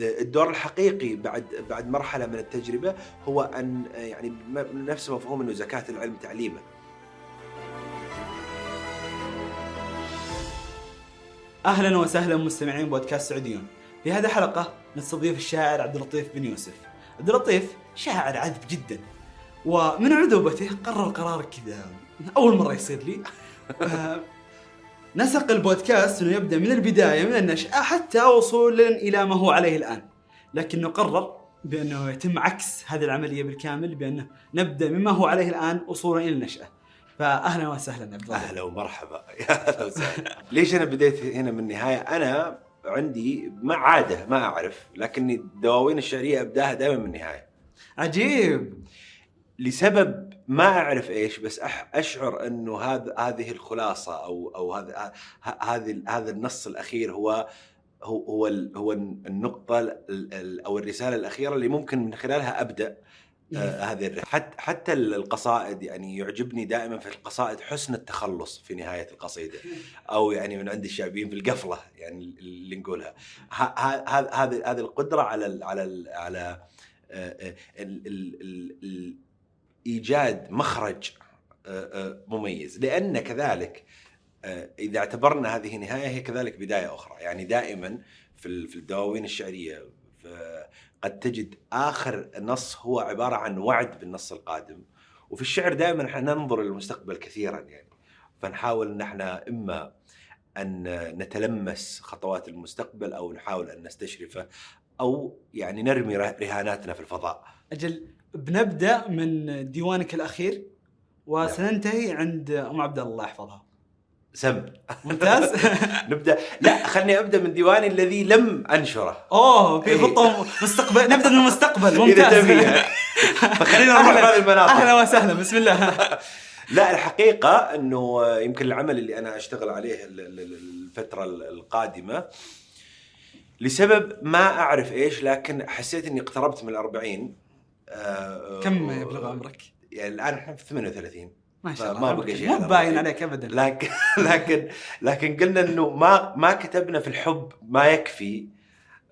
الدور الحقيقي بعد بعد مرحلة من التجربة هو أن يعني نفس مفهوم إنه زكاة العلم تعليمه أهلا وسهلا مستمعين بودكاست سعوديون. في هذه الحلقة نستضيف الشاعر عبد اللطيف بن يوسف. عبد اللطيف شاعر عذب جدا. ومن عذوبته قرر قرار كذا أول مرة يصير لي. نسق البودكاست إنه يبدأ من البداية من النشأة حتى وصولا إلى ما هو عليه الآن. لكنه قرر بأنه يتم عكس هذه العملية بالكامل بأنه نبدأ مما هو عليه الآن وصولا إلى النشأة. فاهلا وسهلا عبد. أهلا ومرحبا يا أهلا وسهلا ليش أنا بديت هنا من النهاية أنا عندي ما عادة ما أعرف لكني الدواوين الشعرية أبداها دائما من النهاية عجيب لسبب ما أعرف إيش بس أشعر إنه هذا هذه الخلاصة أو أو هذا هذه هذا النص الأخير هو هو هو هو النقطة ال- ال- أو الرسالة الأخيرة اللي ممكن من خلالها أبدأ آه هذه الرحلة. حتى حتى القصائد يعني يعجبني دائما في القصائد حسن التخلص في نهاية القصيدة. أو يعني من عند الشعبيين في القفلة يعني اللي نقولها. هذه هذه القدرة على ال على ال على آه، آه، ال- ال- ال- ال- إيجاد مخرج آه، آه، مميز. لأن كذلك آه، إذا اعتبرنا هذه نهاية هي كذلك بداية أخرى. يعني دائما في ال- في الدواوين الشعرية قد تجد آخر نص هو عبارة عن وعد بالنص القادم. وفي الشعر دائما إحنا ننظر للمستقبل كثيرا يعني. فنحاول ان إحنا إما أن نتلمس خطوات المستقبل أو نحاول أن نستشرفه أو يعني نرمي ره- رهاناتنا في الفضاء. أجل بنبدأ من ديوانك الأخير وسننتهي عند أم عبد الله الله يحفظها. سم. ممتاز. نبدأ. لا خلني أبدأ من ديواني الذي لم أنشره. أوه في إيه. خطة مستقبل. نبدأ من المستقبل. ممتاز. اذا تبي. فخلينا نروح أهلاً. هذه المناطق. أهلا وسهلا. بسم الله. لا الحقيقة أنه يمكن العمل اللي أنا أشتغل عليه ال- ال- ال- الفترة القادمة لسبب ما أعرف إيش لكن حسيت أني اقتربت من الأربعين. آه، كم يبلغ عمرك؟ يعني الآن إحنا في 38 ما شاء الله ما بقى شيء مو باين. عليك ابدا. لكن لكن لكن قلنا أنه ما ما كتبنا في الحب ما يكفي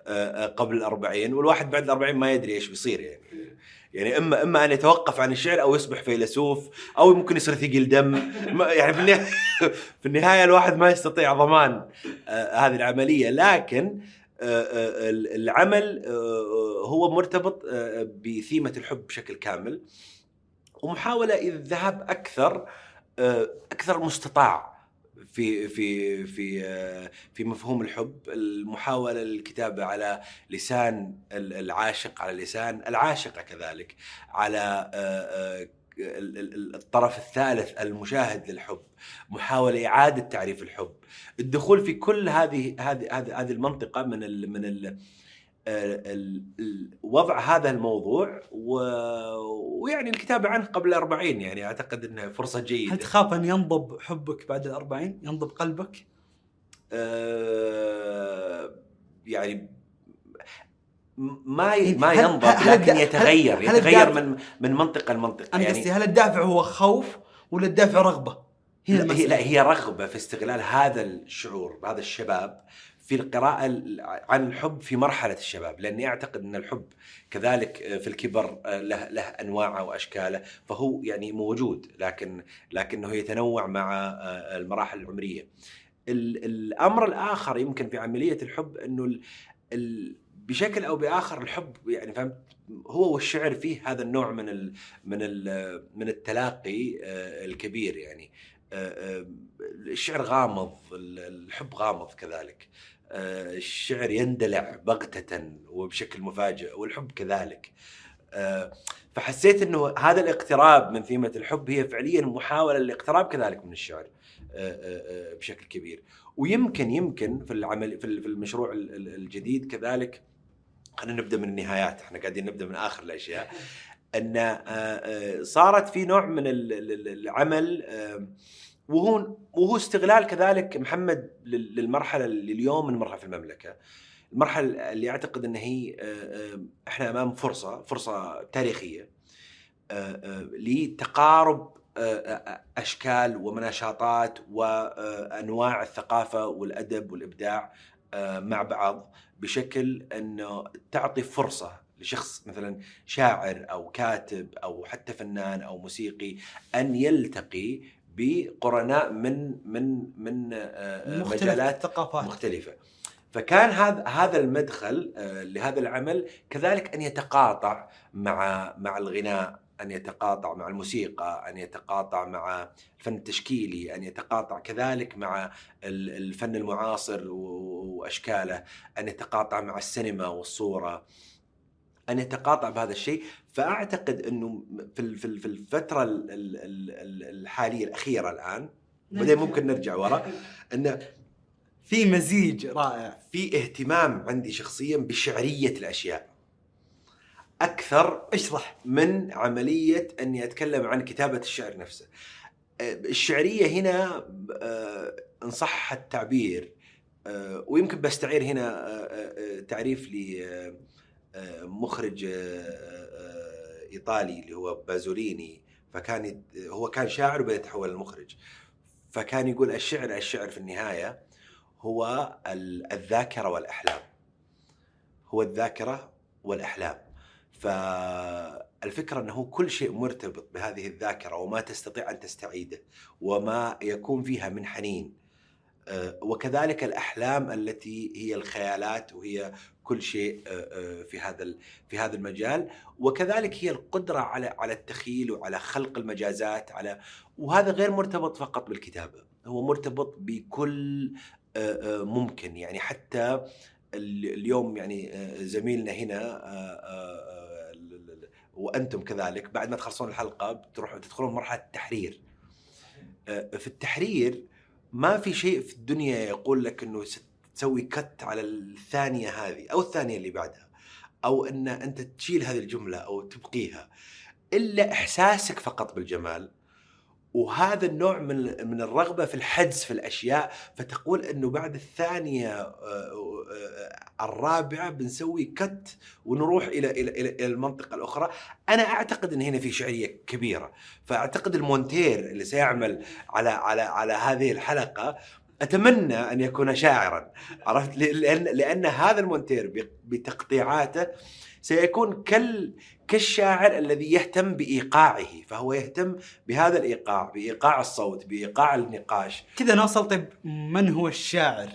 آه، آه، قبل الأربعين والواحد بعد الأربعين ما يدري إيش بيصير يعني. يعني اما إما أن يتوقف عن الشعر أو يصبح فيلسوف أو ممكن يصير ثقيل دم. يعني في النهايه في النهاية الواحد ما يستطيع ضمان هذه العملية. لكن العمل آه هو مرتبط آه بثيمة الحب بشكل كامل. ومحاولة الذهاب أكثر آه أكثر مستطاع في في في آه، في مفهوم الحب. المحاولة الكتابه على لسان ال- العاشق على لسان العاشقة كذلك على آه، آه، الطرف الثالث المشاهد للحب محاولة إعادة تعريف الحب الدخول في كل هذه هذه هذه هذه المنطقة من ال من ال ال- وضع هذا الموضوع و- ويعني الكتابة عنه قبل الأربعين يعني أعتقد إنها فرصة جيدة هل تخاف أن ينضب حبك بعد الأربعين؟ ينضب قلبك؟ آه، يعني ما ي- يعني ما ينضب هل لكن يتغير هل- يتغير من من منطقة لمنطقة أنا قصدي هل الدافع هو خوف ولا الدافع رغبة؟ هنا لا هي. لا هي رغبة في استغلال هذا الشعور هذا الشباب في القراءة ال- عن الحب في مرحلة الشباب لأني أعتقد أن الحب كذلك في الكبر له, له أنواعه وأشكاله فهو يعني موجود لكن لكنه يتنوع مع المراحل العمرية ال- الأمر الآخر يمكن في عملية الحب أنه ال- بشكل أو بآخر الحب يعني فهمت؟ هو والشعر فيه هذا النوع من ال من ال من التلاقي آه، الكبير يعني. آه، آه، الشعر غامض ال- الحب غامض كذلك. الشعر يندلع بغتة وبشكل مفاجئ والحب كذلك. فحسيت إنه هذا الاقتراب من ثيمة الحب هي فعليا محاولة للاقتراب كذلك من الشعر بشكل كبير. ويمكن يمكن في العمل في المشروع ال- ال- الجديد كذلك خلينا نبدأ من النهايات إحنا قاعدين نبدأ من آخر الأشياء. إن آه، آه، صارت في نوع من ال- ال- ال- العمل وهو وهو استغلال كذلك محمد لل- للمرحلة اللي اليوم مرحلة في المملكة. المرحلة اللي أعتقد إن هي آه، إحنا أمام فرصة فرصة تاريخية لتقارب أشكال ومناشطات وانواع الثقافة والأدب والإبداع مع بعض. بشكل إنه تعطي فرصة لشخص مثلا شاعر أو كاتب أو حتى فنان أو موسيقي أن يلتقي بقرناء من من من آه، مختلف مجالات الثقافات مختلفة. فكان هذا هذا المدخل آه، لهذا العمل كذلك أن يتقاطع مع مع الغناء أن يتقاطع مع الموسيقى أن يتقاطع مع الفن التشكيلي أن يتقاطع كذلك مع ال- الفن المعاصر و- وأشكاله أن يتقاطع مع السينما والصورة أن يتقاطع بهذا الشيء. فأعتقد إنه في في ال- في الفترة ال- ال- ال- الحالية الأخيرة الآن بعدين ممكن نرجع ورا ان في مزيج رائع في اهتمام عندي شخصيا بشعرية الأشياء. أكثر أشرح. من عملية أني أتكلم عن كتابة الشعر نفسه. آه، الشعرية هنا آه، إن صح التعبير ويمكن بستعير هنا آه، آه، تعريف لمخرج إيطالي اللي هو بازوليني فكان هو كان شاعر وبعدين تحول لمخرج. فكان يقول الشعر الشعر في النهاية هو ال- الذاكرة والأحلام. هو الذاكرة والأحلام. فالفكرة أنه كل شيء مرتبط بهذه الذاكرة وما تستطيع أن تستعيده وما يكون فيها من حنين آه، وكذلك الأحلام التي هي الخيالات وهي كل شيء آه، آه، في هذا في هذا المجال. وكذلك هي القدرة على على التخيل وعلى خلق المجازات على وهذا غير مرتبط فقط بالكتابة هو مرتبط بكل آه، آه، ممكن. يعني حتى ال- اليوم يعني آه، زميلنا هنا آه، آه، آه، وأنتم كذلك بعد ما تخلصون الحلقة بتروحوا تدخلون مرحلة التحرير. آه، في التحرير ما في شيء في الدنيا يقول لك إنه تسوي كت على الثانية هذه أو الثانية اللي بعدها أو إن أنت تشيل هذه الجملة أو تبقيها. إلا إحساسك فقط بالجمال وهذا النوع من من الرغبة في الحجز في الأشياء فتقول إنه بعد الثانية آه، آه، الرابعة بنسوي كت ونروح إلى إلى إلى المنطقة الأخرى. أنا أعتقد إن هنا في شعرية كبيرة. فأعتقد المونتير اللي سيعمل على على على هذه الحلقة أتمنى أن يكون شاعرا. عرفت؟ لأن لأن هذا المونتير بتقطيعاته سيكون كال كالشاعر الذي يهتم بإيقاعه فهو يهتم بهذا الإيقاع بإيقاع الصوت بإيقاع النقاش. كذا نوصل طيب من هو الشاعر؟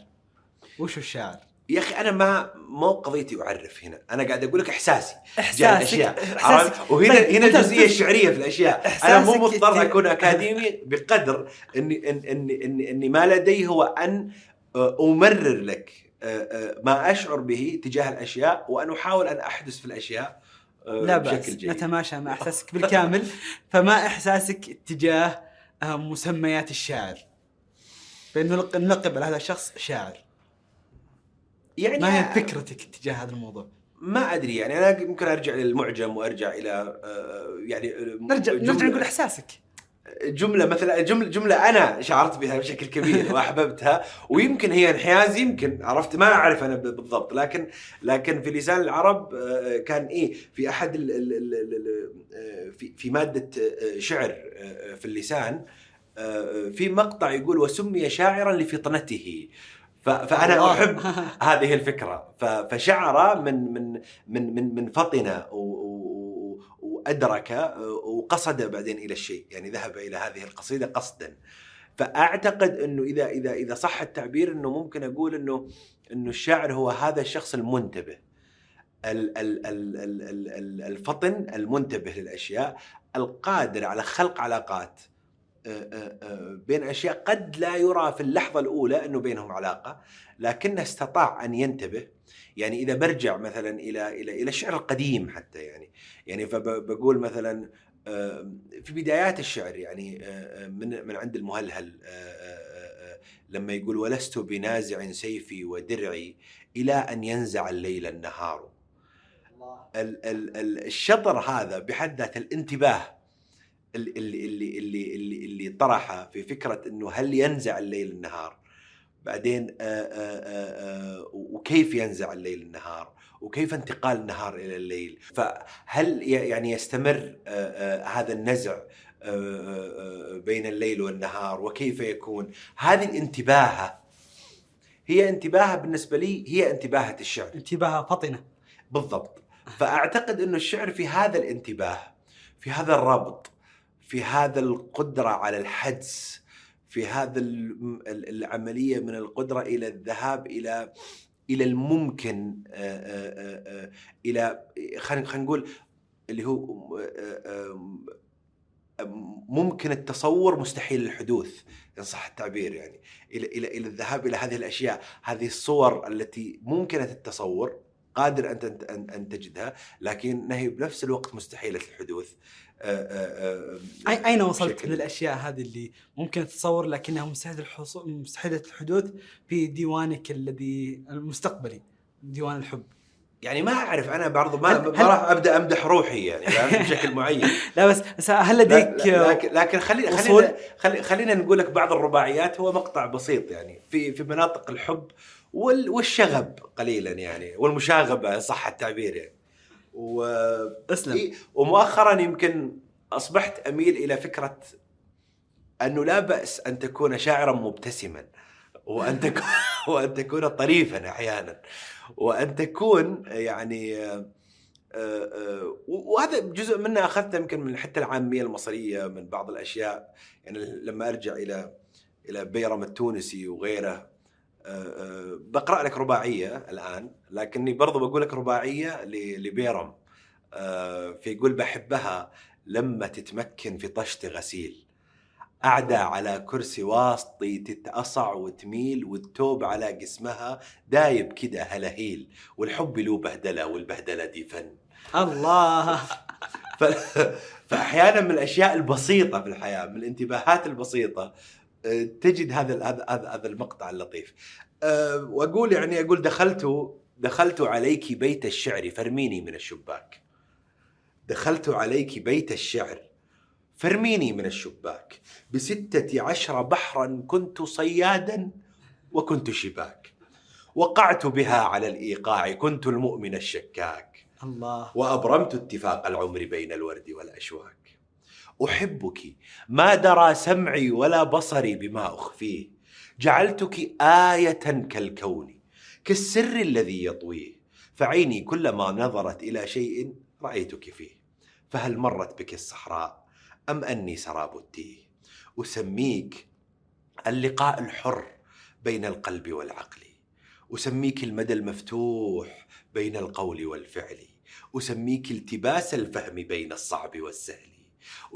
وش هو الشاعر؟ يا أخي أنا ما مو قضيتي أعرف هنا أنا قاعد أقول لك إحساسي. جاء إحساسك؟ الأشياء إحساسك؟ وهنا طيب، هنا الجزئيه الشعريه في الأشياء. أنا مو مضطر أكون أكاديمي بقدر اني اني اني, إني, إني ما لدي هو أن آه، أمرر لك آه، آه، ما أشعر به تجاه الأشياء وأن أحاول أن أحدث في الأشياء. لا بأس بشكل جيد. نتماشى مع إحساسك بالكامل. فما إحساسك تجاه آه، مسميات الشاعر؟ بأنه نلق- نلقب على هذا الشخص شاعر. يعني ما هي فكرتك تجاه هذا الموضوع؟ ما أدري يعني أنا يمكن أرجع للمعجم وأرجع إلى آه، يعني آه، نرجع نرجع نقول إحساسك. جملة مثلا جمله جملة أنا شعرت بها بشكل كبير وأحببتها ويمكن هي انحياز يمكن عرفت ما أعرف أنا بالضبط لكن لكن في لسان العرب آه، كان إيه في أحد ال ال ال ال ال آه، في في مادة آه، شعر في اللسان في مقطع يقول وسمي شاعرا لفطنته فأنا. أحب هذه الفكرة فشعر من من من من من فطن و- وادرك وقصد بعدين إلى الشيء يعني ذهب إلى هذه القصيدة قصدا. فأعتقد إنه إذا إذا إذا صح التعبير إنه ممكن أقول إنه إنه الشاعر هو هذا الشخص المنتبه. ال- ال- ال- ال- ال- ال- الفطن المنتبه للأشياء القادر على خلق علاقات آه، آه، آه، بين أشياء قد لا يرى في اللحظة الأولى إنه بينهم علاقة لكنه استطاع أن ينتبه يعني إذا برجع مثلا إلى إلى إلى الشعر القديم حتى يعني يعني فبقول مثلا آه، في بدايات الشعر يعني آه، آه، من من عند المهلهل لما يقول ولست بنازع سيفي ودرعي إلى أن ينزع الليل النهار. ال- ال- ال- الشطر هذا بحد ذاته الانتباه اللي اللي اللي, اللي طرحه في فكرة إنه هل ينزع الليل النهار؟ بعدين آآ آآ آآ وكيف ينزع الليل النهار؟ وكيف انتقال النهار إلى الليل؟ فهل يعني يستمر هذا النزع بين الليل والنهار وكيف يكون؟ هذه الانتباهة هي انتباهها بالنسبة لي هي انتباهة الشعر. انتباهها فطنة. بالضبط. فأعتقد إنه الشعر في هذا الانتباه في هذا الربط في هذا القدرة على الحدس في هذا ال- ال- العملية من القدرة إلى الذهاب إلى إلى الممكن آه، آه، آه، إلى خلينا نقول اللي هو ممكن التصور مستحيل الحدوث إن صح التعبير يعني. إلى إلى إلى الذهاب إلى هذه الأشياء هذه الصور التي ممكنه التصور قادر أن أن تجدها لكنها هي بنفس الوقت مستحيلة الحدوث. أين وصلت من الأشياء هذه اللي ممكن تتصور لكنها مستحيله الحصول مستحيله الحدوث في ديوانك الذي المستقبلي ديوان الحب يعني ما أعرف أنا برضو ما, هل- ما راح أبدأ أمدح روحي يعني؟ بشكل معين لا بس هل لديك لكن لكن خلينا؟ خلينا خلي- خلينا نقول لك بعض الرباعيات هو مقطع بسيط يعني في في مناطق الحب وال- والشغب قليلا يعني والمشاغبة صح التعبير يعني و اسلم إيه، ومؤخرا يمكن أصبحت أميل إلى فكرة أنه لا بأس أن تكون شاعرا مبتسما وأن تكون وأن تكون طريفا أحيانا وأن تكون يعني آه، آه، وهذا جزء منه أخذته يمكن من حتى العامية المصرية من بعض الأشياء. يعني لما أرجع إلى إلى بيرم التونسي وغيره آه، آه، بقرأ لك رباعية الآن لكني برضو بقول لك رباعية لبيرم. آه، فيقول بحبها لما تتمكن في طشت غسيل. قاعدة على كرسي واسطي تتقصع وتميل والتوب على جسمها دايب كده هلهيل. والحب له بهدلة والبهدلة دي فن. الله. ف... فأحيانا من الأشياء البسيطة في الحياة من الانتباهات البسيطة تجد هذا هذا هذا المقطع اللطيف. أه، وأقول يعني أقول دخلت دخلت عليك بيت الشعر فرميني من الشباك. دخلت عليك بيت الشعر فرميني من الشباك. بستة عشر بحرا كنت صيادا وكنت شباك. وقعت بها على الإيقاع كنت المؤمن الشكاك. الله. وأبرمت اتفاق العمر بين الورد والأشواك. أحبك. ما درى سمعي ولا بصري بما أخفيه. جعلتك آية كالكون كالسر الذي يطويه. فعيني كلما نظرت إلى شيء رأيتك فيه. فهل مرت بك الصحراء أم أني سراب التيه؟ أسميك اللقاء الحر بين القلب والعقل. أسميك المدى المفتوح بين القول والفعل. أسميك التباس الفهم بين الصعب والسهل.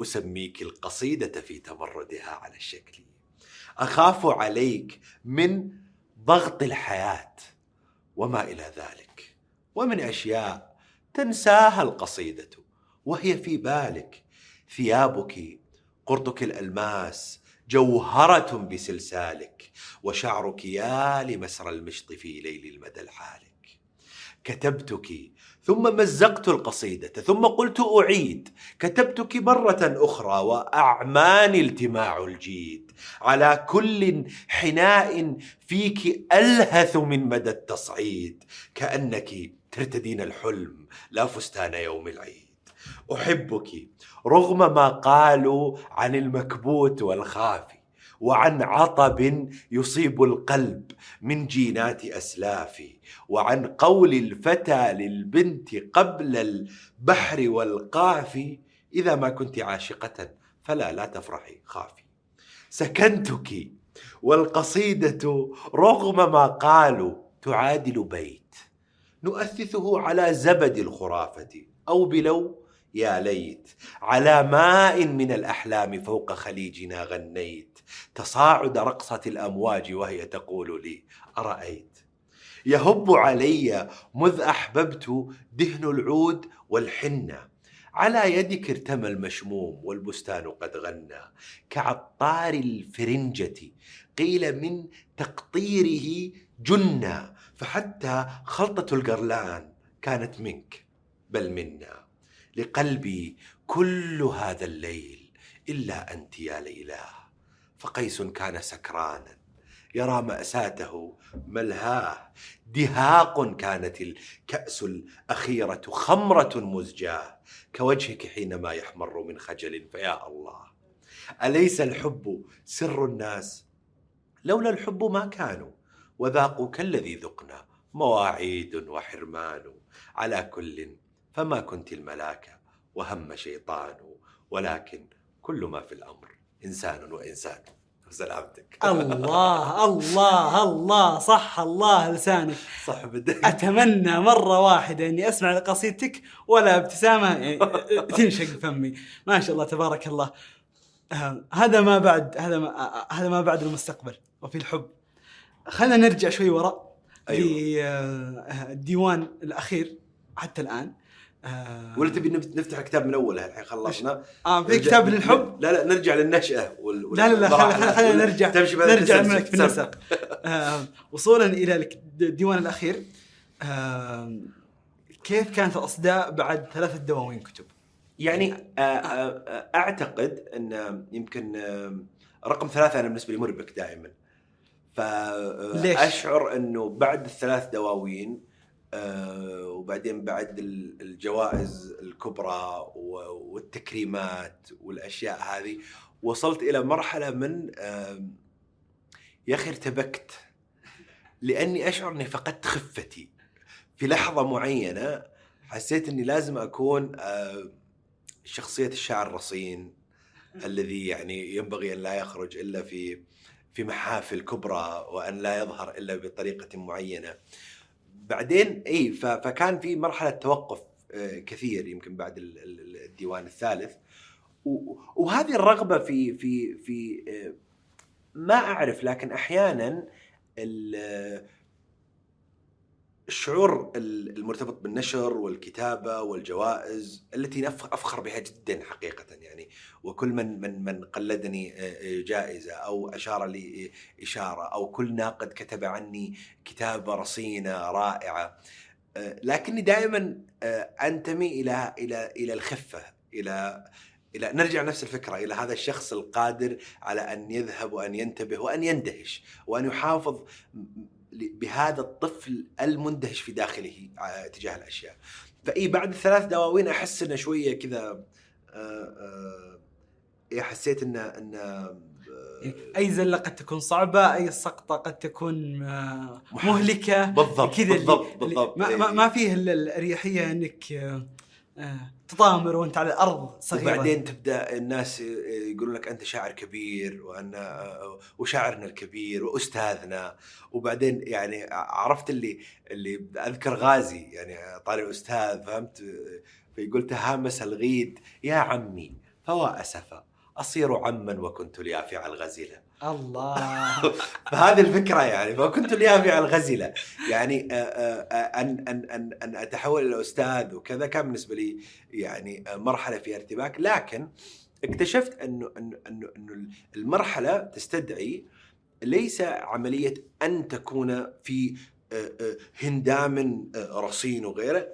أسميك القصيدة في تمردها على الشكل. أخاف عليك من ضغط الحياة وما إلى ذلك ومن أشياء تنساها القصيدة وهي في بالك ثيابك قرطك الألماس جوهرة بسلسالك وشعرك يا لمسرى المشط في ليل المدى الحالك. كتبتك ثم مزقت القصيدة ثم قلت أعيد. كتبتك مرة أخرى وأعماني التماع الجيد. على كل حناء فيك ألهث من مدى التصعيد. كأنك ترتدين الحلم لا فستان يوم العيد. أحبك رغم ما قالوا عن المكبوت والخافي. وعن عطب يصيب القلب من جينات أسلافي وعن قول الفتى للبنت قبل البحر والقاف إذا ما كنت عاشقة فلا لا تفرحي خافي. سكنتك والقصيدة رغم ما قالوا تعادل بيت. نؤثثه على زبد الخرافة أو بلو يا ليت. على ماء من الأحلام فوق خليجنا غنيت. تصاعد رقصة الأمواج وهي تقول لي أرأيت؟ يهب علي مذ أحببت دهن العود والحنة. على يدك ارتمى المشموم والبستان قد غنى. كعطار الفرنجة قيل من تقطيره جنة فحتى خلطة القرلان كانت منك بل منا. لقلبي كل هذا الليل إلا أنت يا ليلى. فقيس كان سكرانا. يرى مأساته ملهاه. دهاق كانت الكأس الأخيرة خمرة مزجاة. كوجهك حينما يحمر من خجل فيا الله. أليس الحب سر الناس؟ لولا الحب ما كانوا. وذاقوا كالذي ذقنا. مواعيد وحرمان. على كل فما كنت الملاك. وهم شيطان. ولكن كل ما في الأمر. إنسان وإنسان. سلامتك. الله الله الله صح الله لسانك. صح بدك. أتمنى مرة واحدة إني أسمع قصيدتك ولا ابتسامة يعني تنشق فمي. ما شاء الله تبارك الله. آه، هذا ما بعد هذا ما آه، هذا ما بعد المستقبل وفي الحب. خلينا نرجع شوي وراء أيوة. للديوان الأخير حتى الآن. آه، ولا تبي نفت- نفتح الكتاب من أوله الحين؟ خلصنا. آه في كتاب للحب؟ لا لا نرجع للنشأة وال... وال- لا لا لا خلينا نرجع تمشي نرجع في النسق. آه، وصولا إلى الديوان الأخير. آه، كيف كانت الأصداء بعد ثلاثة دواوين كتب؟ يعني آه، آه، أعتقد أن يمكن آه، رقم ثلاثة أنا بالنسبة لي مربك دائما. ليش؟ فاشعر أنه بعد الثلاث دواوين آه، وبعدين بعد ال- الجوائز الكبرى والتكريمات والأشياء هذه وصلت إلى مرحلة من يا أخي ارتبكت لأني أشعر إني فقدت خفتي في لحظة معينة حسيت إني لازم أكون آه، شخصية الشاعر الرصين الذي يعني ينبغي أن لا يخرج إلا في في محافل كبرى وأن لا يظهر إلا بطريقة معينة. بعدين إي فكان في مرحلة توقف آه، كثير يمكن بعد ال- ال- الديوان الثالث. وهذه الرغبة في في في آه، ما أعرف لكن أحيانا الشعور ال- المرتبط بالنشر والكتابة والجوائز التي أفخر بها جدا حقيقة يعني. وكل من من من قلدني آه، آه، جائزة أو أشار لي آه، إشارة أو كل ناقد كتب عني كتابة رصينة رائعة. آه، لكني دائما آه، أنتمي إلى إلى إلى الخفة إلى نرجع نفس الفكرة إلى هذا الشخص القادر على أن يذهب وأن ينتبه وأن يندهش وأن يحافظ بهذا الطفل المندهش في داخله آه، تجاه الأشياء. فإي بعد الثلاث دواوين أحس إنه شوية كذا آه، آه، إيه حسيت إنه إنه أي زلة قد تكون صعبة أي سقطة قد تكون. مهلكة بالضبط كذا بالضبط بالضبط ما, ما. ما فيه إلا الأريحية إنك آه، تطامر وانت على الأرض صغيرة. وبعدين تبدأ الناس يقولون لك أنت شاعر كبير وأن وشاعرنا الكبير وأستاذنا. وبعدين يعني عرفت اللي اللي أذكر غازي يعني طالع أستاذ فهمت؟ فيقول تهامس الغيد يا عمي فوا اسفا أصير عما وكنت اليافع الغزله الله. فهذه الفكرة يعني فكنت اليافع الغزله يعني آه، آه، آه، أن أن أن أن أتحول إلى أستاذ وكذا كان بالنسبة لي يعني مرحلة فيها ارتباك. لكن اكتشفت انه انه انه انه المرحلة تستدعي ليس عملية أن تكون في هندام رصين وغيره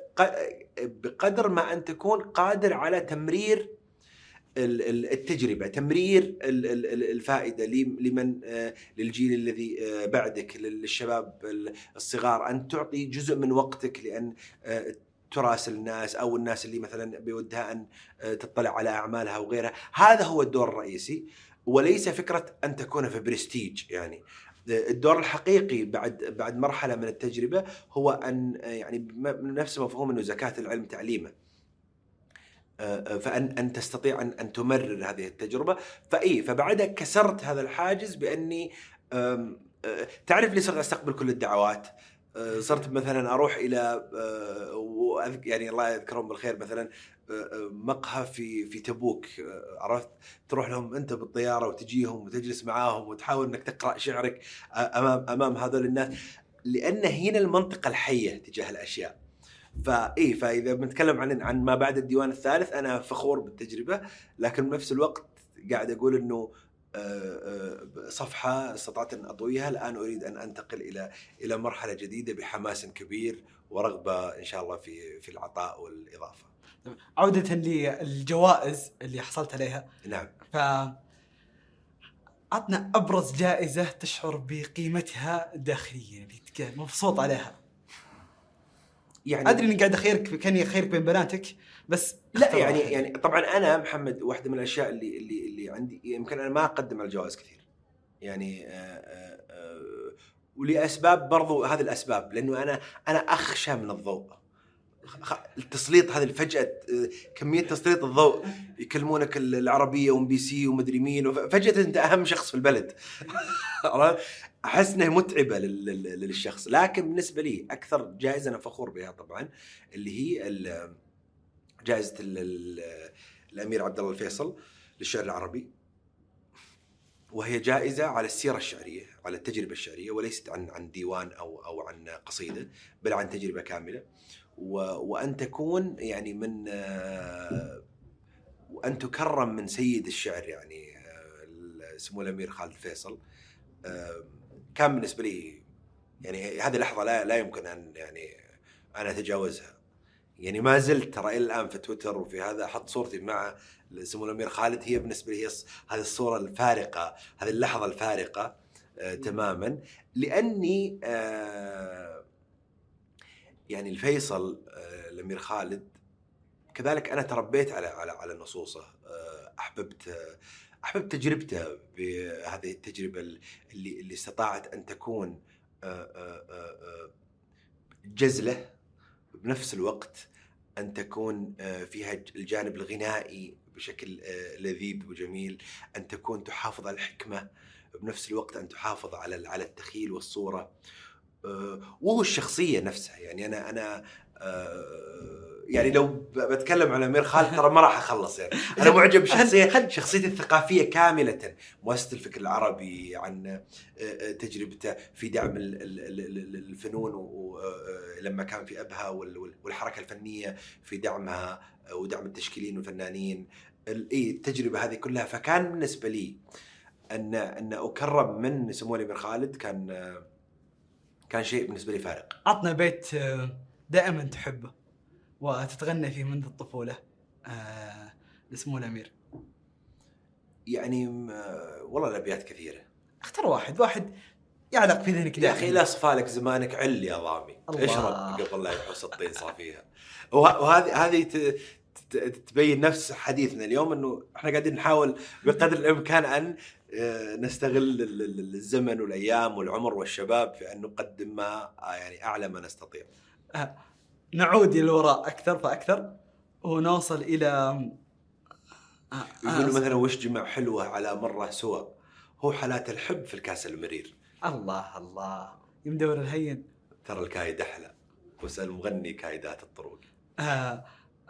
بقدر ما أن تكون قادر على تمرير التجربة تمرير ال- ال- ال- الفائدة لم- لمن آه، للجيل الذي آه، بعدك للشباب ال- الصغار. أن تعطي جزء من وقتك لأن آه، تراسل الناس أو الناس اللي مثلا بودها أن تطلع على أعمالها وغيرها هذا هو الدور الرئيسي. وليس فكرة أن تكون في برستيج يعني. الدور الحقيقي بعد بعد مرحلة من التجربة هو أن يعني نفس مفهوم إنه زكاة العلم تعليمه فان أن تستطيع ان أن تمرر هذه التجربة. فإي فبعدها كسرت هذا الحاجز بأني آه، تعرف لي صرت أستقبل كل الدعوات؟ آه، صرت مثلا أروح إلى آه، يعني الله يذكرهم بالخير مثلا آه، آه، مقهى في في تبوك آه، عرفت؟ تروح لهم أنت بالطيارة وتجيهم وتجلس معاهم وتحاول إنك تقرأ شعرك آه، أمام أمام هذول الناس. لأن هنا المنطقة الحية تجاه الأشياء. فاي فاذا بنتكلم عن عن ما بعد الديوان الثالث أنا فخور بالتجربة لكن بنفس الوقت قاعد أقول إنه آه، آه، صفحة استطعت أن اطويها الآن أريد أن أنتقل إلى إلى مرحلة جديدة بحماس كبير ورغبة إن شاء الله في في العطاء والإضافة. عودة للجوائز اللي حصلت عليها نعم. ف عطنا أبرز جائزة تشعر بقيمتها داخليا اللي مبسوط عليها يعني أدري إني قاعد أخيرك كأني أخيرك بين بناتك بس لا يعني. يعني طبعا أنا محمد واحدة من الأشياء اللي اللي اللي عندي يمكن أنا ما أقدم على الجوائز كثير. يعني آه، آه، آه، ولأسباب برضو هذه الأسباب لأنه أنا أنا أخشى من الضوء التسليط هذه فجأة كمية تسليط الضوء يكلمونك ال- العربية و MBC ومدري مين فجأة أنت أهم شخص في البلد؟ أحس إنها متعبة لل- لل- للشخص. لكن بالنسبة لي أكثر جائزة أنا فخور بها طبعا اللي هي جائزة ال- ال- الأمير عبد الله الفيصل للشعر العربي. وهي جائزة على السيرة الشعرية على التجربة الشعرية وليست عن عن ديوان أو أو عن قصيدة بل عن تجربة كاملة. و وأن تكون يعني من وأن تكرم من سيد الشعر يعني سمو الأمير خالد الفيصل. آه، كان بالنسبة لي يعني هذه لحظة لا لا يمكن أن يعني أنا أتجاوزها. يعني ما زلت ترى إلى الآن في تويتر وفي هذا أحط صورتي مع سمو الأمير خالد. هي بالنسبة لي هي هذه الصورة الفارقة هذه اللحظة الفارقة آه تماما. لأني آه يعني الفيصل آه الأمير خالد كذلك أنا تربيت على على على نصوصه. آه أحببت آه أحببت تجربته بهذه التجربة اللي اللي استطاعت أن تكون جزلة بنفس الوقت أن تكون فيها الجانب الغنائي بشكل لذيذ وجميل أن تكون تحافظ على الحكمة بنفس الوقت أن تحافظ على على التخيل والصورة. وهو الشخصية نفسها. يعني أنا أنا آه، يعني لو بتكلم عن أمير خالد ترى ما راح أخلص يعني. أنا معجب بشخصية شخصيته الثقافية كاملة. مؤسسة الفكر العربي عن آه، آه، تجربته في دعم ال- ال- ال- ال- الفنون ولما كان في أبها وال- وال- والحركة الفنية في دعمها ودعم التشكيليين والفنانين. ال- التجربة هذه كلها. فكان بالنسبة لي أن أن أكرم من سمو الامير خالد كان كان شيء بالنسبة لي فارق. عطنا بيت آه، دائما تحبه وتتغنى فيه منذ الطفولة آه، لسمو الأمير. يعني آه، والله الأبيات كثيرة. اختار واحد واحد يعلق في ذهنك يا أخي لا صفالك زمانك عل يا ضامي. اشرب قبل لا يحوس الطين صافيها. وه- وهذه هذه تبين نفس حديثنا اليوم إنه إحنا قاعدين نحاول بقدر الإمكان أن آه، نستغل ال- ال- الزمن والأيام والعمر والشباب في أن نقدم ما آه، يعني أعلى ما نستطيع. نعود إلى الوراء أكثر فأكثر ونوصل إلى آه، يقولوا آه، مثلا وش جمع حلوة على مرة سوى هو حالات الحب في الكاس المرير الله الله يمدور الهين ترى الكايد أحلى واسال مغني كايدات الطرق. آه آه،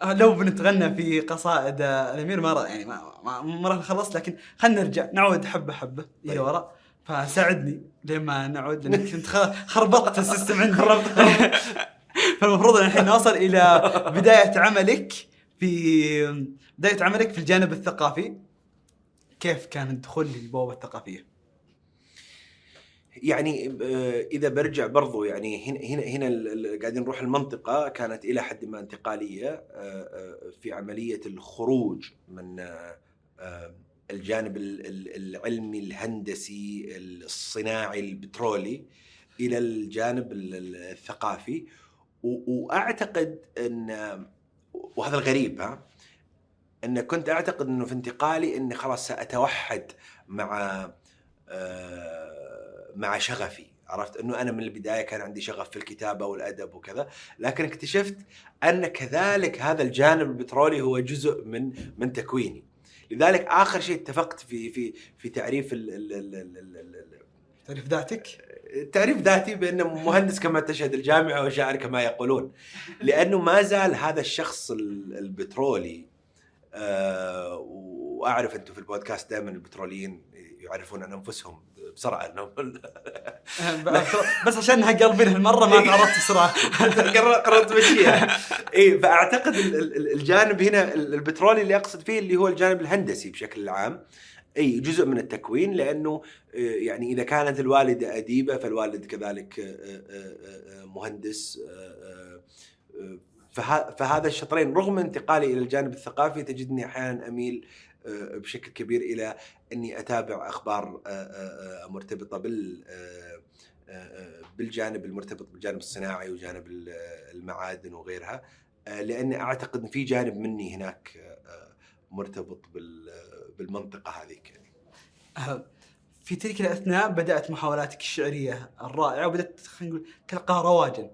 لو بنتغنى في قصائد آه، الأمير ما يعني ما ما, ما راح نخلص لكن خلينا نرجع نعود حبة حبة إلى طيب. وراء فساعدني لما نعود لأنك كنت خربطت ال system عندي فالمفروض إن الحين نوصل إلى بداية عملك في بداية عملك في الجانب الثقافي كيف كان الدخول للبوابة الثقافية؟ يعني إذا برجع برضو يعني هنا هنا قاعدين نروح المنطقة كانت إلى حد ما انتقالية آه، آه، في عملية الخروج من آه، الجانب ال- ال- العلمي الهندسي الصناعي البترولي إلى الجانب ال- ال- الثقافي. وأعتقد إن وهذا الغريب ها إن كنت أعتقد إنه في انتقالي إني خلاص سأتوحد مع آه، مع شغفي عرفت؟ إنه أنا من البداية كان عندي شغف في الكتابة والأدب وكذا لكن اكتشفت أن كذلك هذا الجانب البترولي هو جزء من من تكويني. لذلك آخر شيء اتفقت في في في تعريف ال ال ال ال ال ال تعرف ذاتك؟ تعريف ذاتي بأنه مهندس كما تشهد الجامعة وشاعر كما يقولون. لأنه ما زال هذا الشخص ال- البترولي آه، وأعرف أنتم في البودكاست دائما البتروليين يعرفون عن أنفسهم بسرعة انهم بس عشانها قلبين هالمره ما تعرفت بسرعة. قررت تمشيها اي فأعتقد ال- ال- الجانب هنا ال- البترولي اللي أقصد فيه اللي هو الجانب الهندسي بشكل عام. إي جزء من التكوين لأنه آه، يعني إذا كانت الوالدة أديبة فالوالد كذلك آه، مهندس فه- فهذا الشطرين رغم انتقالي إلى الجانب الثقافي تجدني أحيانا أميل بشكل كبير إلى إني أتابع أخبار آه، آه، آه، مرتبطة بال آه، آه، بالجانب المرتبط بالجانب الصناعي وجانب ال- المعادن وغيرها آه، لأني أعتقد إن في جانب مني هناك آه، مرتبط بال- بالمنطقة هذيك يعني. آه، في تلك الأثناء بدأت محاولاتك الشعرية الرائعة وبدأت خلينا نقول تلقى رواجا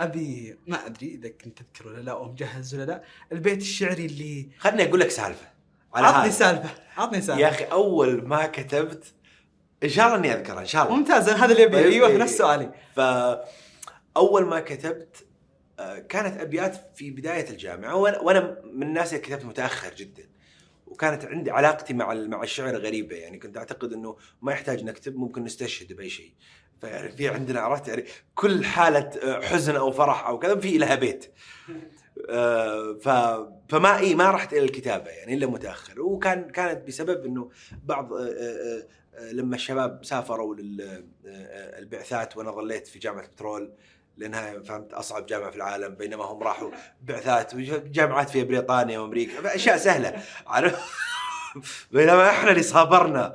أبي ما أدري إذا كنت تذكر ولا لا أو مجهز ولا لا. البيت الشعري اللي خلني أقول لك سالفة. على عطني سالفة عطني سالفة. يا أخي أول ما كتبت إن شاء الله إني أذكرها إن شاء الله. ممتاز هذا اللي ابي طيب، أيوه إيه. نفس سؤالي. فاول ما كتبت آه، كانت أبيات في بداية الجامعة وأنا من الناس اللي كتبت متأخر جدا. وكانت عندي علاقتي مع مع الشعر غريبة يعني كنت أعتقد إنه ما يحتاج نكتب ممكن نستشهد بأي شيء. فيعني في عندنا عرفت يعني كل حالة آه، حزن أو فرح أو كذا في لها بيت. آه، ف فما إي ما رحت إلى الكتابة يعني إلا متأخر. وكان كانت بسبب إنه بعض آه، لما الشباب سافروا للبعثات وأنا ظليت في جامعة البترول لأنها فهمت أصعب جامعة في العالم بينما هم راحوا بعثات وجامعات في بريطانيا وأمريكا اشياء سهلة. عارف بينما إحنا اللي صابرنا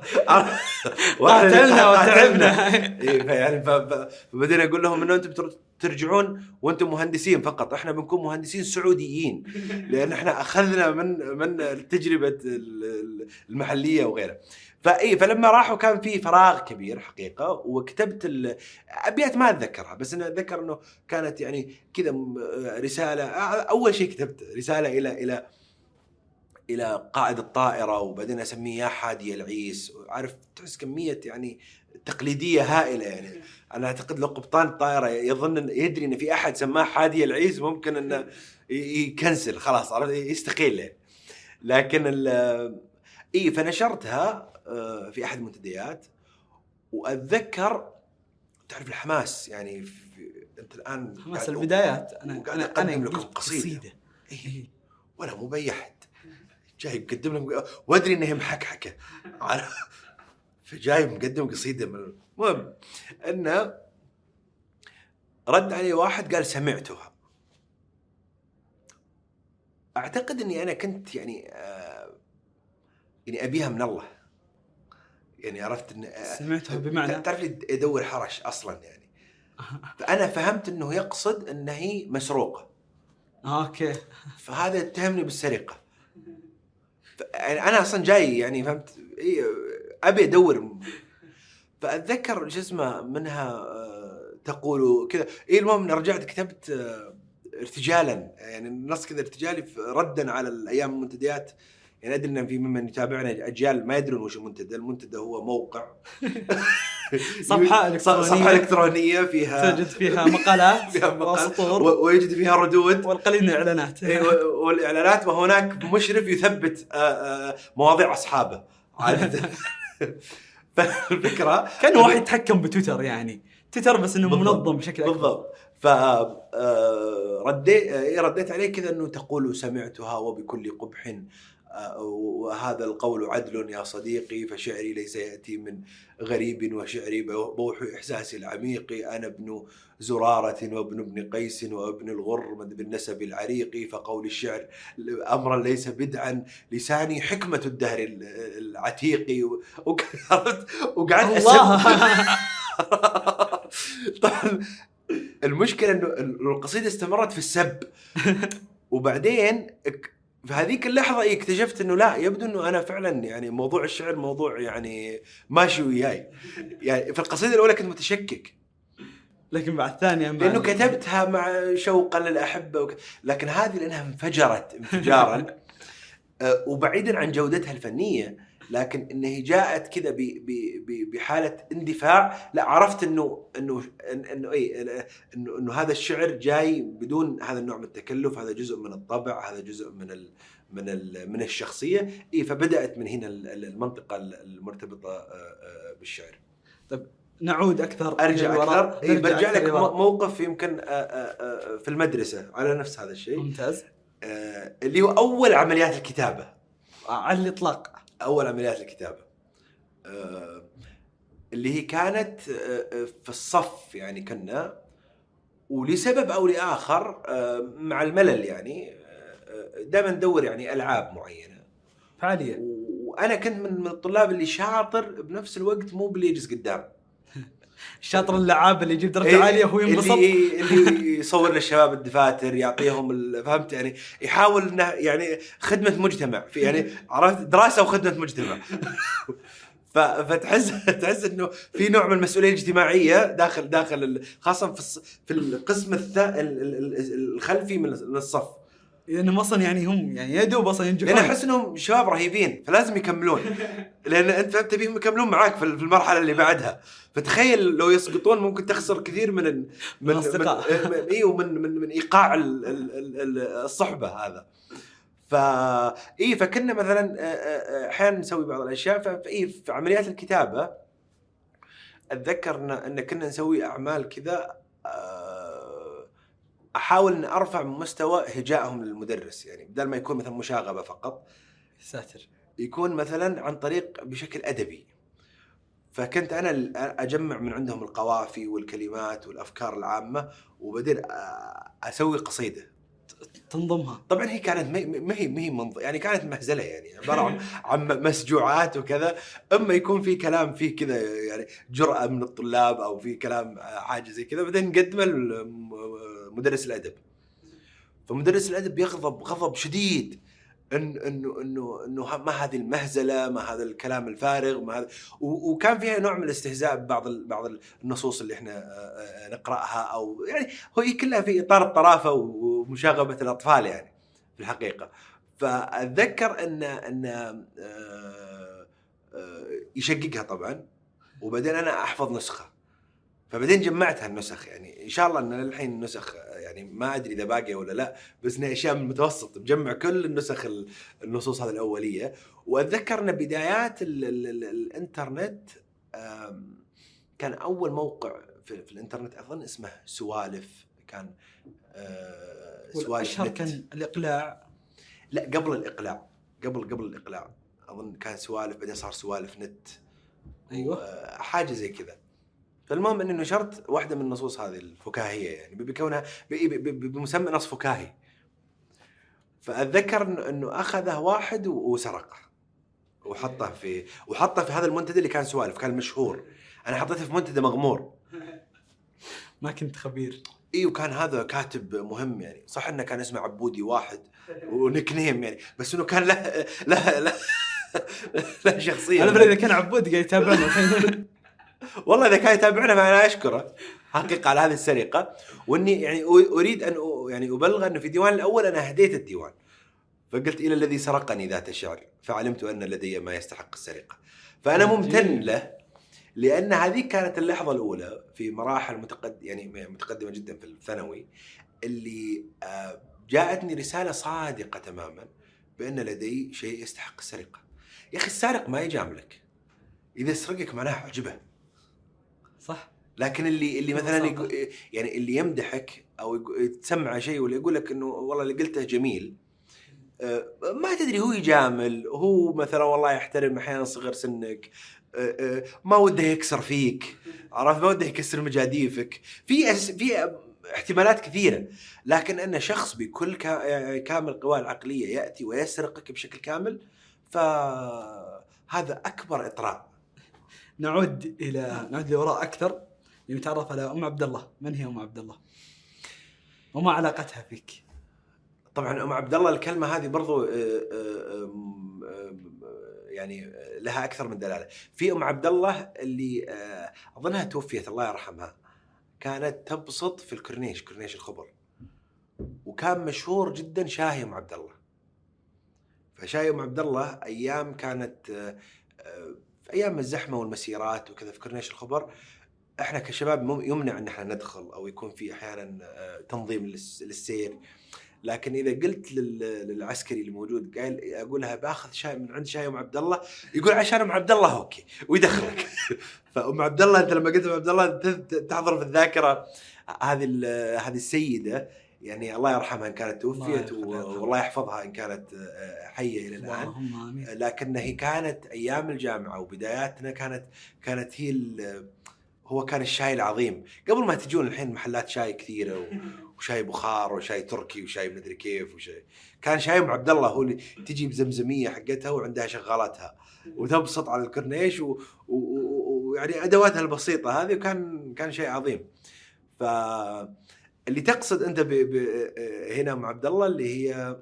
قاتلنا. وتعبنا. إيه، فيعني فبدينا أقول لهم إنه أنتم ترجعون وأنتم مهندسين فقط. إحنا بنكون مهندسين سعوديين. لأن إحنا أخذنا من من ال- المحلية وغيرها. فاي فلما راحوا كان في فراغ كبير حقيقة وكتبت أبيات ما أتذكرها بس أنا أتذكر إنه كانت يعني كذا رسالة أول شيء كتبت رسالة إلى إلى إلى قائد الطائرة وبعدين أسميه يا حادي العيس. عارف تحس كمية يعني تقليدية هائلة يعني. أنا أعتقد لو قبطان الطائرة يظن إن يدري إن في أحد سماه حادي العيس ممكن إنه يكنسل خلاص عرفت؟ يستقيل. لكن إي فنشرتها آه، في أحد المنتديات. وأتذكر تعرف الحماس؟ يعني في أنت الآن حماس البدايات. أنا أنا أنا لكم قلت قصيدة. إيه. ولا مو باي احد جاي مقدم لهم وادري انها محكحكه؟ فجاي مقدم قصيدة من المهم إنه رد علي واحد قال سمعتها. أعتقد إني أنا كنت يعني آه يعني أبيها من الله. يعني عرفت ان آه، سمعتها بمعنى؟ تعرف لي ادور حرش أصلا يعني. فأنا فهمت إنه يقصد إن هي مسروقة. أوكي. فهذا اتهمني بالسرقة. يعني أنا أصلا جاي يعني فهمت؟ إيه أبي أدور. فأتذكر شو منها آه، تقول كذا. إي المهم رجعت كتبت آه، ارتجالا. يعني النص كذا ارتجالي ردا على الأيام المنتديات. يعني أدري ان في ممن يتابعنا اجيال ما يدرون وش المنتدى، المنتدى هو موقع. صفحة إلكترونية. صفحة إلكترونية. فيها تجد فيها مقالات فيها وسطور. و- ويجد فيها ردود. والقليل من الإعلانات. إيه، والإعلانات وهناك مشرف يثبت آه، آه، مواضيع أصحابه. عادة. فالفكرة كان واحد يتحكم بتويتر يعني. تويتر بس إنه. منظم بشكل أكبر. بالضبط. ف آه، رديت آه، رديت عليه كذا إنه تقول سمعتها وبكل قبح. وهذا القول عدل يا صديقي فشعري ليس يأتي من غريب وشعري بوح احساسي العميق. أنا ابن زرارة وابن ابن قيس وابن الغر بالنسب العريق فقول الشعر أمرا ليس بدعا لساني حكمة الدهر ال- العتيق. وقعدت الله. طبعا المشكلة إنه القصيدة استمرت في السب. وبعدين في هذيك اللحظة إيه اكتشفت إنه لا يبدو إنه أنا فعلا يعني موضوع الشعر موضوع يعني ماشي وياي. يعني في القصيدة الأولى كنت متشكك. لكن بعد ثانية مع- لأنه كتبتها مع شوقا للأحبة وك... لكن هذه لأنها انفجرت انفجارا. آه، وبعيدا عن جودتها الفنية لكن انها هي جاءت كذا بحالة اندفاع لا عرفت انه انه إنه اي انه إنه هذا الشعر جاي بدون هذا النوع من التكلف هذا جزء من الطبع هذا جزء من ال من ال من الشخصية. اي فبدأت من هنا ال- ال- المنطقة المرتبطة آه، آه، بالشعر. نعود أكثر أرجع. أكثر. إيه برجع لك موقف يمكن آه، في المدرسة على نفس هذا الشيء. ممتاز. اللي هو أول عمليات الكتابة. على الإطلاق. أول عمليات الكتابة. آه، اللي هي كانت آه، آه، في الصف يعني كنا ولسبب أو لآخر مع الملل يعني دائما ندور يعني ألعاب معينة. فعالية. وأنا كنت من من الطلاب اللي شاطر بنفس الوقت مو باللي يجلس قدام. الشاطر اللعاب اللي يجيب درجة إيه، عالية وهو ينبسط. اللي اللي يصور للشباب الدفاتر يعطيهم فهمت؟ يعني يحاول إنه يعني خدمة مجتمع في يعني عرفت؟ دراسة وخدمة مجتمع. فتحس تحس إنه في نوع من المسؤولية الاجتماعية داخل داخل خاصة في في القسم الخلفي من الصف. لانهم أصلا يعني هم يعني يا دوب أصلا ينجحون. لأن أحس إنهم شباب رهيبين فلازم يكملون. لأن أنت تبيهم يكملون معاك في المرحلة اللي بعدها. فتخيل لو يسقطون ممكن تخسر كثير من ال- من الأصدقاء. من إيوه من من من إيقاع ال- ال- ال- ال- الصحبة هذا. ف إي فكنا مثلا أحيانا نسوي بعض الأشياء. فاي في عمليات الكتابة أتذكر إن كنا نسوي أعمال كذا آه، أحاول ان أرفع من مستوى هجائهم للمدرس يعني بدل ما يكون مثلا مشاغبة فقط. ساتر. يكون مثلا عن طريق بشكل أدبي. فكنت أنا أجمع من عندهم القوافي والكلمات والأفكار العامة وبعدين أسوي قصيدة. تنظمها. طبعا هي كانت ما هي- ما هي منظ... يعني كانت مهزلة يعني عبارة عن عن مسجوعات وكذا. أما يكون في كلام فيه كذا يعني جرأة من الطلاب أو في كلام حاجة زي كذا بعدين نقدمه لمدرس الأدب. فمدرس الأدب يغضب غضب شديد. إن إنه إنه انه ما هذه المهزلة ما هذا الكلام الفارغ ما هذا. وكان فيها نوع من الاستهزاء ببعض بعض النصوص اللي إحنا آه، نقرأها أو يعني هي كلها في إطار الطرافة ومشاغبة الأطفال يعني في الحقيقة. فأتذكر إن إن آه، آه، يشققها طبعا. وبعدين أنا أحفظ نسخة. فبعدين جمعت هالنسخ يعني إن شاء الله ان الحين نسخ يعني ما أدري إذا باقية ولا لا بس انها أشياء من المتوسط مجمع كل النسخ ال- النصوص هذه الأولية. وأتذكر إن بدايات ال ال ال الإنترنت كان أول موقع في, في الإنترنت أظن اسمه سوالف كان آه، سوالف. كان الإقلاع؟ لا قبل الإقلاع قبل قبل الإقلاع أظن كان سوالف بعدين صار سوالف نت. أيوه. حاجة زي كذا. فالمهم اني نشرت واحدة من النصوص هذه الفكاهية يعني بكونها بمسمى نص فكاهي. فاتذكر انه أخذه واحد وسرقه. وحطه في وحطه في هذا المنتدى اللي كان سوالف كان مشهور. أنا حطيته في منتدى مغمور. ما كنت خبير. اي وكان هذا كاتب مهم يعني. صح إنه كان اسمه عبودي واحد ونيك نيم يعني بس إنه كان له له له, له شخصية. أنا إذا كان عبود قاعد يتابعنا. والله إذا كان يتابعنا فأنا أشكره. حقيقة على هذه السرقة. وإني يعني أريد أن يعني أبلغ أنه في الديوان الأول أنا هديت الديوان. فقلت إلى الذي سرقني ذات الشعر. فعلمت أن لدي ما يستحق السرقة. فأنا ممتن له لأن هذه كانت اللحظة الأولى في مراحل متقد يعني متقدمة جدا في الثانوي اللي آه، جاءتني رسالة صادقة تماما بأن لدي شيء يستحق السرقة. يا أخي السارق ما يجاملك. إذا سرقك معناه عجبه صح. لكن اللي اللي مثلا يعني اللي يمدحك أو يقو- تسمع شيء ولا يقول لك إنه والله اللي قلته جميل آه، ما تدري هو يجامل هو مثلا والله يحترم أحيانا صغر سنك آه، آه، ما وده يكسر فيك عرفت؟ ما وده يكسر مجاديفك. في أس- في احتمالات كثيرة. لكن أن شخص بكل كا- كامل القوى العقلية يأتي ويسرقك بشكل كامل فهذا أكبر إطراء. نعود إلى نعود لوراء أكثر. لنتعرف على أم عبد الله من هي أم عبد الله وما علاقتها فيك؟ طبعا أم عبد الله الكلمة هذه برضو آه، آه، يعني لها أكثر من دلالة. في أم عبد الله اللي آه، أظنها توفيت الله يرحمها كانت تبسط في الكورنيش كورنيش الخبر. وكان مشهور جدا شاهي أم عبد الله فشاي أم عبد الله أيام كانت أيام الزحمة والمسيرات وكذا في كورنيش الخبر إحنا كشباب يمنع إن إحنا ندخل أو يكون في أحيانا آه، تنظيم للس- للسير. لكن إذا قلت لل- للعسكري اللي موجود قال أقول لها بأخذ شاي من عند شاي أم عبد الله يقول عشان أم عبد الله أوكي ويدخلك. فأم عبد الله أنت لما قلت أم عبد الله تحضر في الذاكرة. هذه هذه السيدة يعني الله يرحمها إن كانت توفيت. والله يحفظها إن كانت آه، حية إلى الآن. آمين. لكن هي كانت أيام الجامعة وبداياتنا كانت كانت هي هو كان الشاي العظيم. قبل ما تجون الحين محلات شاي كثيرة وشاي بخار وشاي تركي وشاي مدري كيف وشاي. كان شاي أم عبد الله هو اللي تجي بزمزمية حقتها وعندها شغالاتها. وتبسط على الكورنيش و- و- و- ويعني أدواتها البسيطة هذه وكان كان شيء عظيم. ف اللي تقصد أنت ب... ب... هنا أم عبد الله اللي هي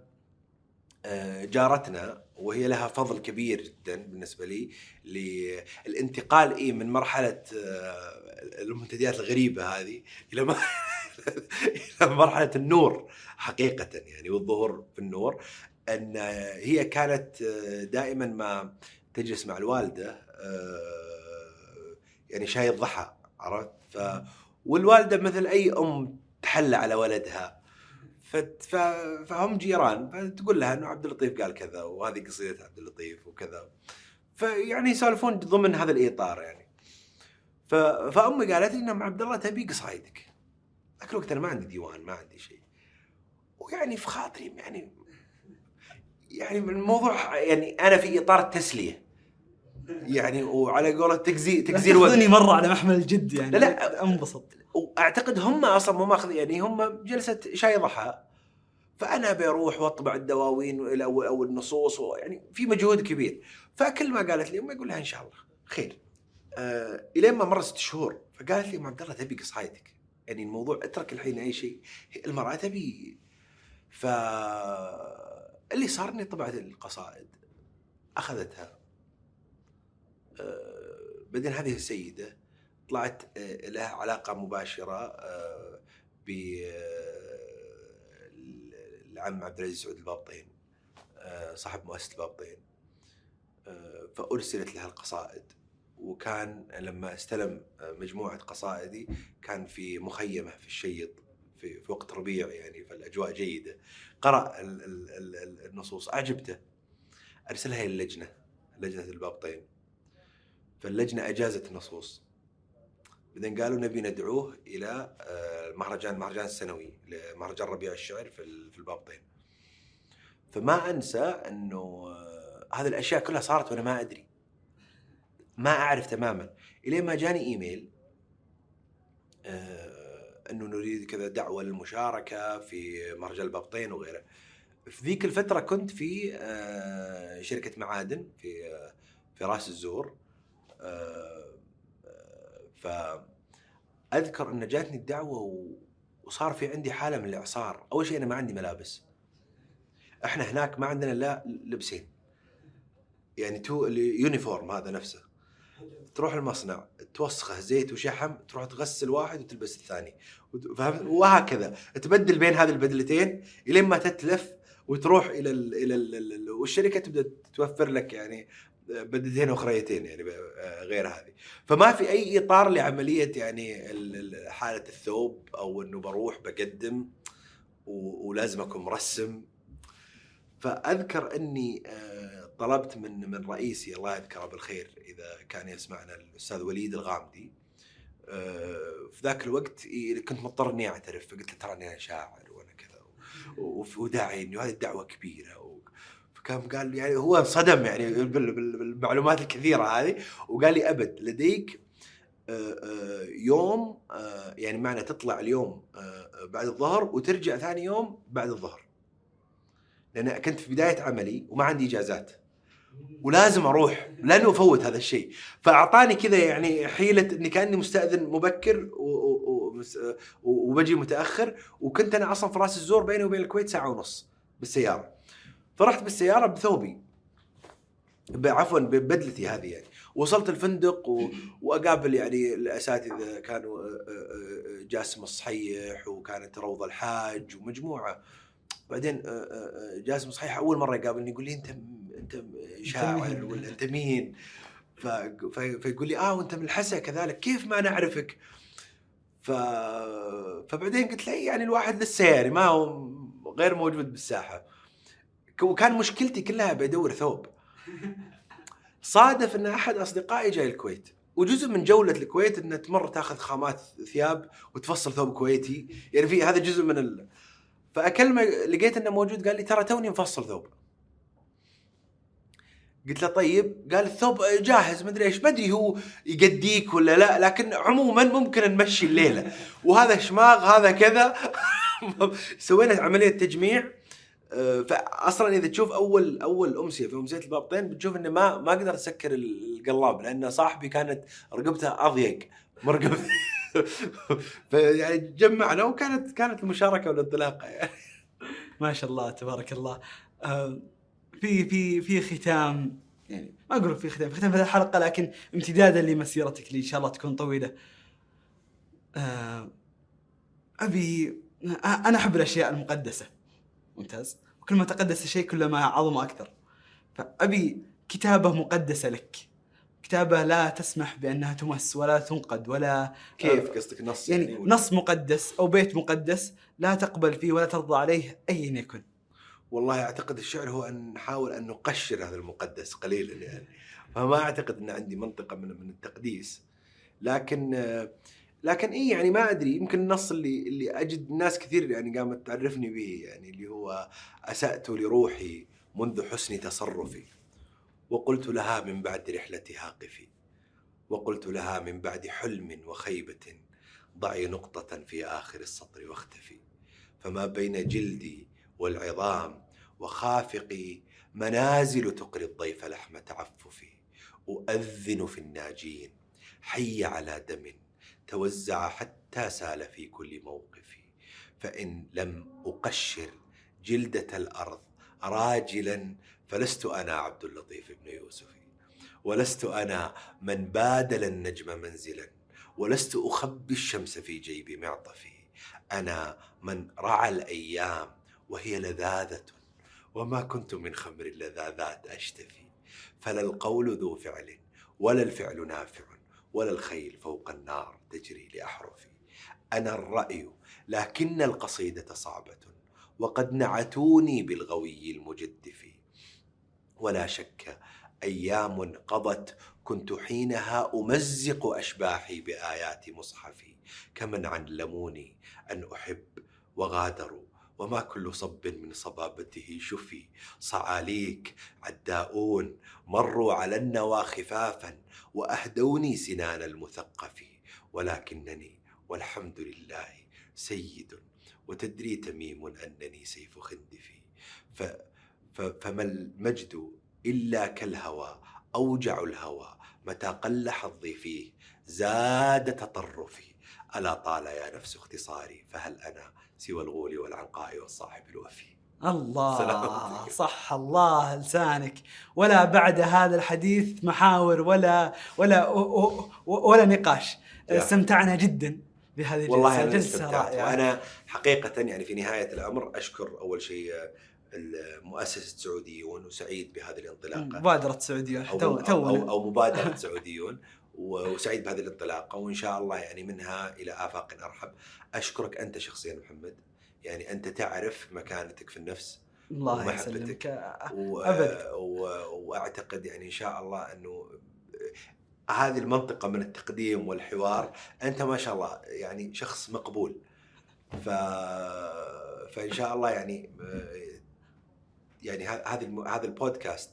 آه، جارتنا وهي لها فضل كبير جدا بالنسبة لي للانتقال اي من مرحلة آه، المنتديات الغريبة هذه إلى إلى مرحلة النور حقيقة يعني والظهور في النور أن هي كانت آه، دائما ما تجلس مع الوالدة يعني شاي الضحى عرفت؟ والوالدة مثل أي أم تحلى على ولدها. فهم جيران فتقول لها إنه عبد اللطيف قال كذا وهذه قصيدة عبد اللطيف وكذا. فيعني يسولفون ضمن هذا الإطار يعني. فأمي قالت لي إنه عبد الله تبي قصايدك. ذاك الوقت أنا ما عندي ديوان ما عندي شيء. ويعني في خاطري يعني يعني الموضوع يعني أنا في إطار التسلية. يعني وعلى قولة تجزي تجزي الوقت مرة على محمل الجد يعني. لا، لا. انبسط. وأعتقد هم أصلا مو ماخذ يعني هم جلسة شاي ضحى. فأنا بروح وأطبع الدواوين أو أو النصوص يعني في مجهود كبير. فكل ما قالت لي أمي أقول لها إن شاء الله. خير. آه إلين ما مر ست شهور فقالت لي ام عبد الله تبي قصايدك؟ يعني الموضوع اترك الحين أي شيء. المرأة تبي. ف اللي صار إني طبعت القصائد. أخذتها. بعدين هذه السيده طلعت آه، لها علاقة مباشرة آه، ب آه، العم عبد العزيز سعود البابطين صاحب مؤسسة البابطين فأرسلت لها القصائد. وكان لما استلم مجموعة قصائدي كان في مخيمة في الشيط في, في وقت ربيع يعني فالأجواء جيدة. قرأ ال- ال- ال- ال- النصوص أعجبته. أرسلها إلى اللجنة لجنة البابطين. فاللجنة أجازت النصوص. بعدين قالوا نبي ندعوه إلى آه، المهرجان المهرجان السنوي لمهرجان ربيع الشعر في في البابطين فما أنسى أنه آه، هذه الأشياء كلها صارت وأنا ما أدري. ما أعرف تماما. إلين ما جاني إيميل آه، أنه نريد كذا دعوة للمشاركة في مهرجان البابطين وغيره. في ذيك الفترة كنت في شركة معادن في في راس الزور فاذكر أن جاتني الدعوة و- وصار في عندي حالة من الإعصار. أول شيء أنا ما عندي ملابس. إحنا هناك ما عندنا لا لبسين. يعني تو ال uniform هذا نفسه. تروح المصنع توسخه زيت وشحم تروح تغسل واحد وتلبس الثاني. فهمت؟ وهكذا. تبدل بين هذه البدلتين إلين ما تتلف وتروح إلى ال إلى ال والشركة تبدأ توفر لك يعني بدلتين أخريتين يعني ب- غير هذه. فما في أي إطار لعملية يعني ال- ال- حالة الثوب أو إنه بروح بقدم ولازم أكون مرسم. فأذكر إني آه، طلبت من من رئيسي الله يذكره بالخير إذا كان يسمعنا الأستاذ وليد الغامدي. آه، في ذاك الوقت كنت مضطر إني أعترف فقلت له ترى أنا شاعر وأنا كذا وداعي انه هذه الدعوة كبيرة فكان قال يعني هو انصدم يعني بال- بال- بالمعلومات الكثيرة هذه وقال لي أبد لديك آه، آه، يوم آه، يعني معنى تطلع اليوم بعد الظهر وترجع ثاني يوم بعد الظهر. لأن كنت في بداية عملي وما عندي إجازات. ولازم أروح لن أفوت هذا الشيء. فأعطاني كذا يعني حيلة إني كأني مستأذن مبكر وبجي متأخر. وكنت أنا أصلا في رأس الزور بيني وبين الكويت ساعة ونص بالسيارة. فرحت بالسيارة بثوبي عفوا ببدلتي هذه يعني وصلت الفندق و... وأقابل يعني الأساتذة كانوا آه، آه، آه، جاسم الصحيح وكانت روضة الحاج ومجموعة بعدين جاسم الصحيح أول مرة يقابلني يقول لي أنت أنت شاعر؟ ولا أنت مين؟ ف... ف... فيقول لي آه وأنت من الحسا كذلك كيف ما نعرفك؟ ف... فبعدين قلت له يعني الواحد لسه يعني ما هو غير موجود بالساحة وكان مشكلتي كلها بدور ثوب. صادف إن أحد أصدقائي جاي الكويت وجزء من جولة الكويت انه تمر تأخذ خامات ثياب وتفصل ثوب كويتي. يعني في هذا جزء من ال... فأكلمه لقيت إنه موجود قال لي ترى توني مفصل ثوب. قلت له طيب قال الثوب جاهز مدري إيش ما أدري هو يقديك ولا لا لكن عموما ممكن نمشي الليلة. وهذا شماغ هذا كذا. سوينا عملية تجميع. فاصلا إذا تشوف أول أول أمسية في أمسية البابطين بتشوف إنه ما ما قدرت اسكر القلاب لأن صاحبي كانت رقبته أضيق من رقبتي فيعني جمعنا وكانت كانت المشاركة والانطلاقة يعني. ما شاء الله تبارك الله. آه، في في في ختام يعني ما أقول في ختام في ختام هذه الحلقة لكن امتدادا لمسيرتك اللي إن شاء الله تكون طويلة. آه، أبي آه، أنا أحب الأشياء المقدسة. ممتاز. وكل ما تقدس الشيء كلما عظم أكثر. فأبي كتابة مقدسة لك. كتابة لا تسمح بأنها تمس ولا تنقد ولا كيف قصدك؟ نص يعني ولا- نص مقدس أو بيت مقدس لا تقبل فيه ولا ترضى عليه ايا يكن. والله أعتقد الشعر هو أن نحاول أن نقشر هذا المقدس قليلا يعني. فما أعتقد أن عندي منطقة من من التقديس. لكن آه، لكن اي يعني ما أدري يمكن النص اللي اللي أجد ناس كثير يعني قامت تعرفني به يعني اللي هو أسأت لروحي منذ حسن تصرفي وقلت لها من بعد رحلتها قفي وقلت لها من بعد حلم وخيبة ضعي نقطة في آخر السطر واختفي فما بين جلدي والعظام وخافقي منازل تقري الضيف لحم تعففي أؤذن في الناجين حي على دم توزع حتى سال في كل موقف. فإن لم أقشر جلدة الأرض راجلا فلست أنا عبد اللطيف بن يوسف. ولست أنا من بادل النجم منزلا. ولست أخبي الشمس في جيب معطفي. أنا من رعى الأيام وهي لذاذة وما كنت من خمر اللذاذات أشتفي. فلا القول ذو فعل ولا الفعل نافع. ولا الخيل فوق النار تجري لأحرفي. أنا الرأي لكن القصيدة صعبة وقد نعتوني بالغوي المجدف. ولا شك أيام قضت كنت حينها أمزق أشباحي بآيات مصحفي. كمن علموني أن أحب وغادروا. وما كل صب من صبابته. شفي صعاليك عداؤون مروا على النوى خفافا وأهدوني سنان المثقف. ولكنني والحمد لله سيد وتدري تميم أنني سيف خندفي ف فما المجد إلا كالهوى أوجع الهوى متى قل حظي فيه زاد تطرفي. ألا طال يا نفس اختصاري فهل أنا سوى الغول والعنقاء والصاحب الوفي. الله سلامتك. صح الله لسانك. ولا بعد هذا الحديث محاور ولا ولا ولا نقاش. استمتعنا جدا بهذه الجلسة. والله أنا جلسة رائعة. وأنا حقيقة يعني في نهاية الأمر أشكر أول شيء مؤسسة سعوديون وسعيد بهذه الانطلاقة. مبادرة سعوديه أو, أو, أو, أو مبادرة سعوديون. وسعيد بهذه الانطلاقة وإن شاء الله يعني منها إلى آفاق أرحب. أشكرك أنت شخصيا محمد. يعني أنت تعرف مكانتك في النفس الله. يسلمك. و... و... وأعتقد يعني إن شاء الله إنه هذه المنطقة من التقديم والحوار أنت ما شاء الله يعني شخص مقبول. ف فإن شاء الله يعني يعني ه- هذه الم- هذا البودكاست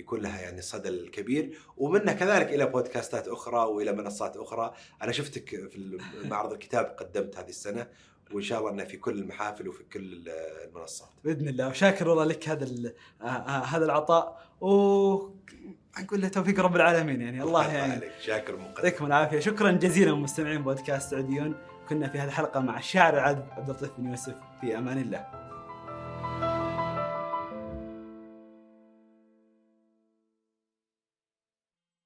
يكون لها يعني الصدى الكبير ومنها كذلك إلى بودكاستات أخرى وإلى منصات أخرى. أنا شفتك في معرض الكتاب قدمت هذه السنة وإن شاء الله انها في كل المحافل وفي كل المنصات. بإذن الله. وشاكر والله لك هذا آه، آه، هذا العطاء و نقول له توفيق رب العالمين يعني. الله يعين عليك. شاكر مقدم يعطيكم العافية. شكرا جزيلا مستمعين بودكاست سعوديون كنا في هذه الحلقة مع الشاعر العذب عبد اللطيف بن يوسف. في أمان الله.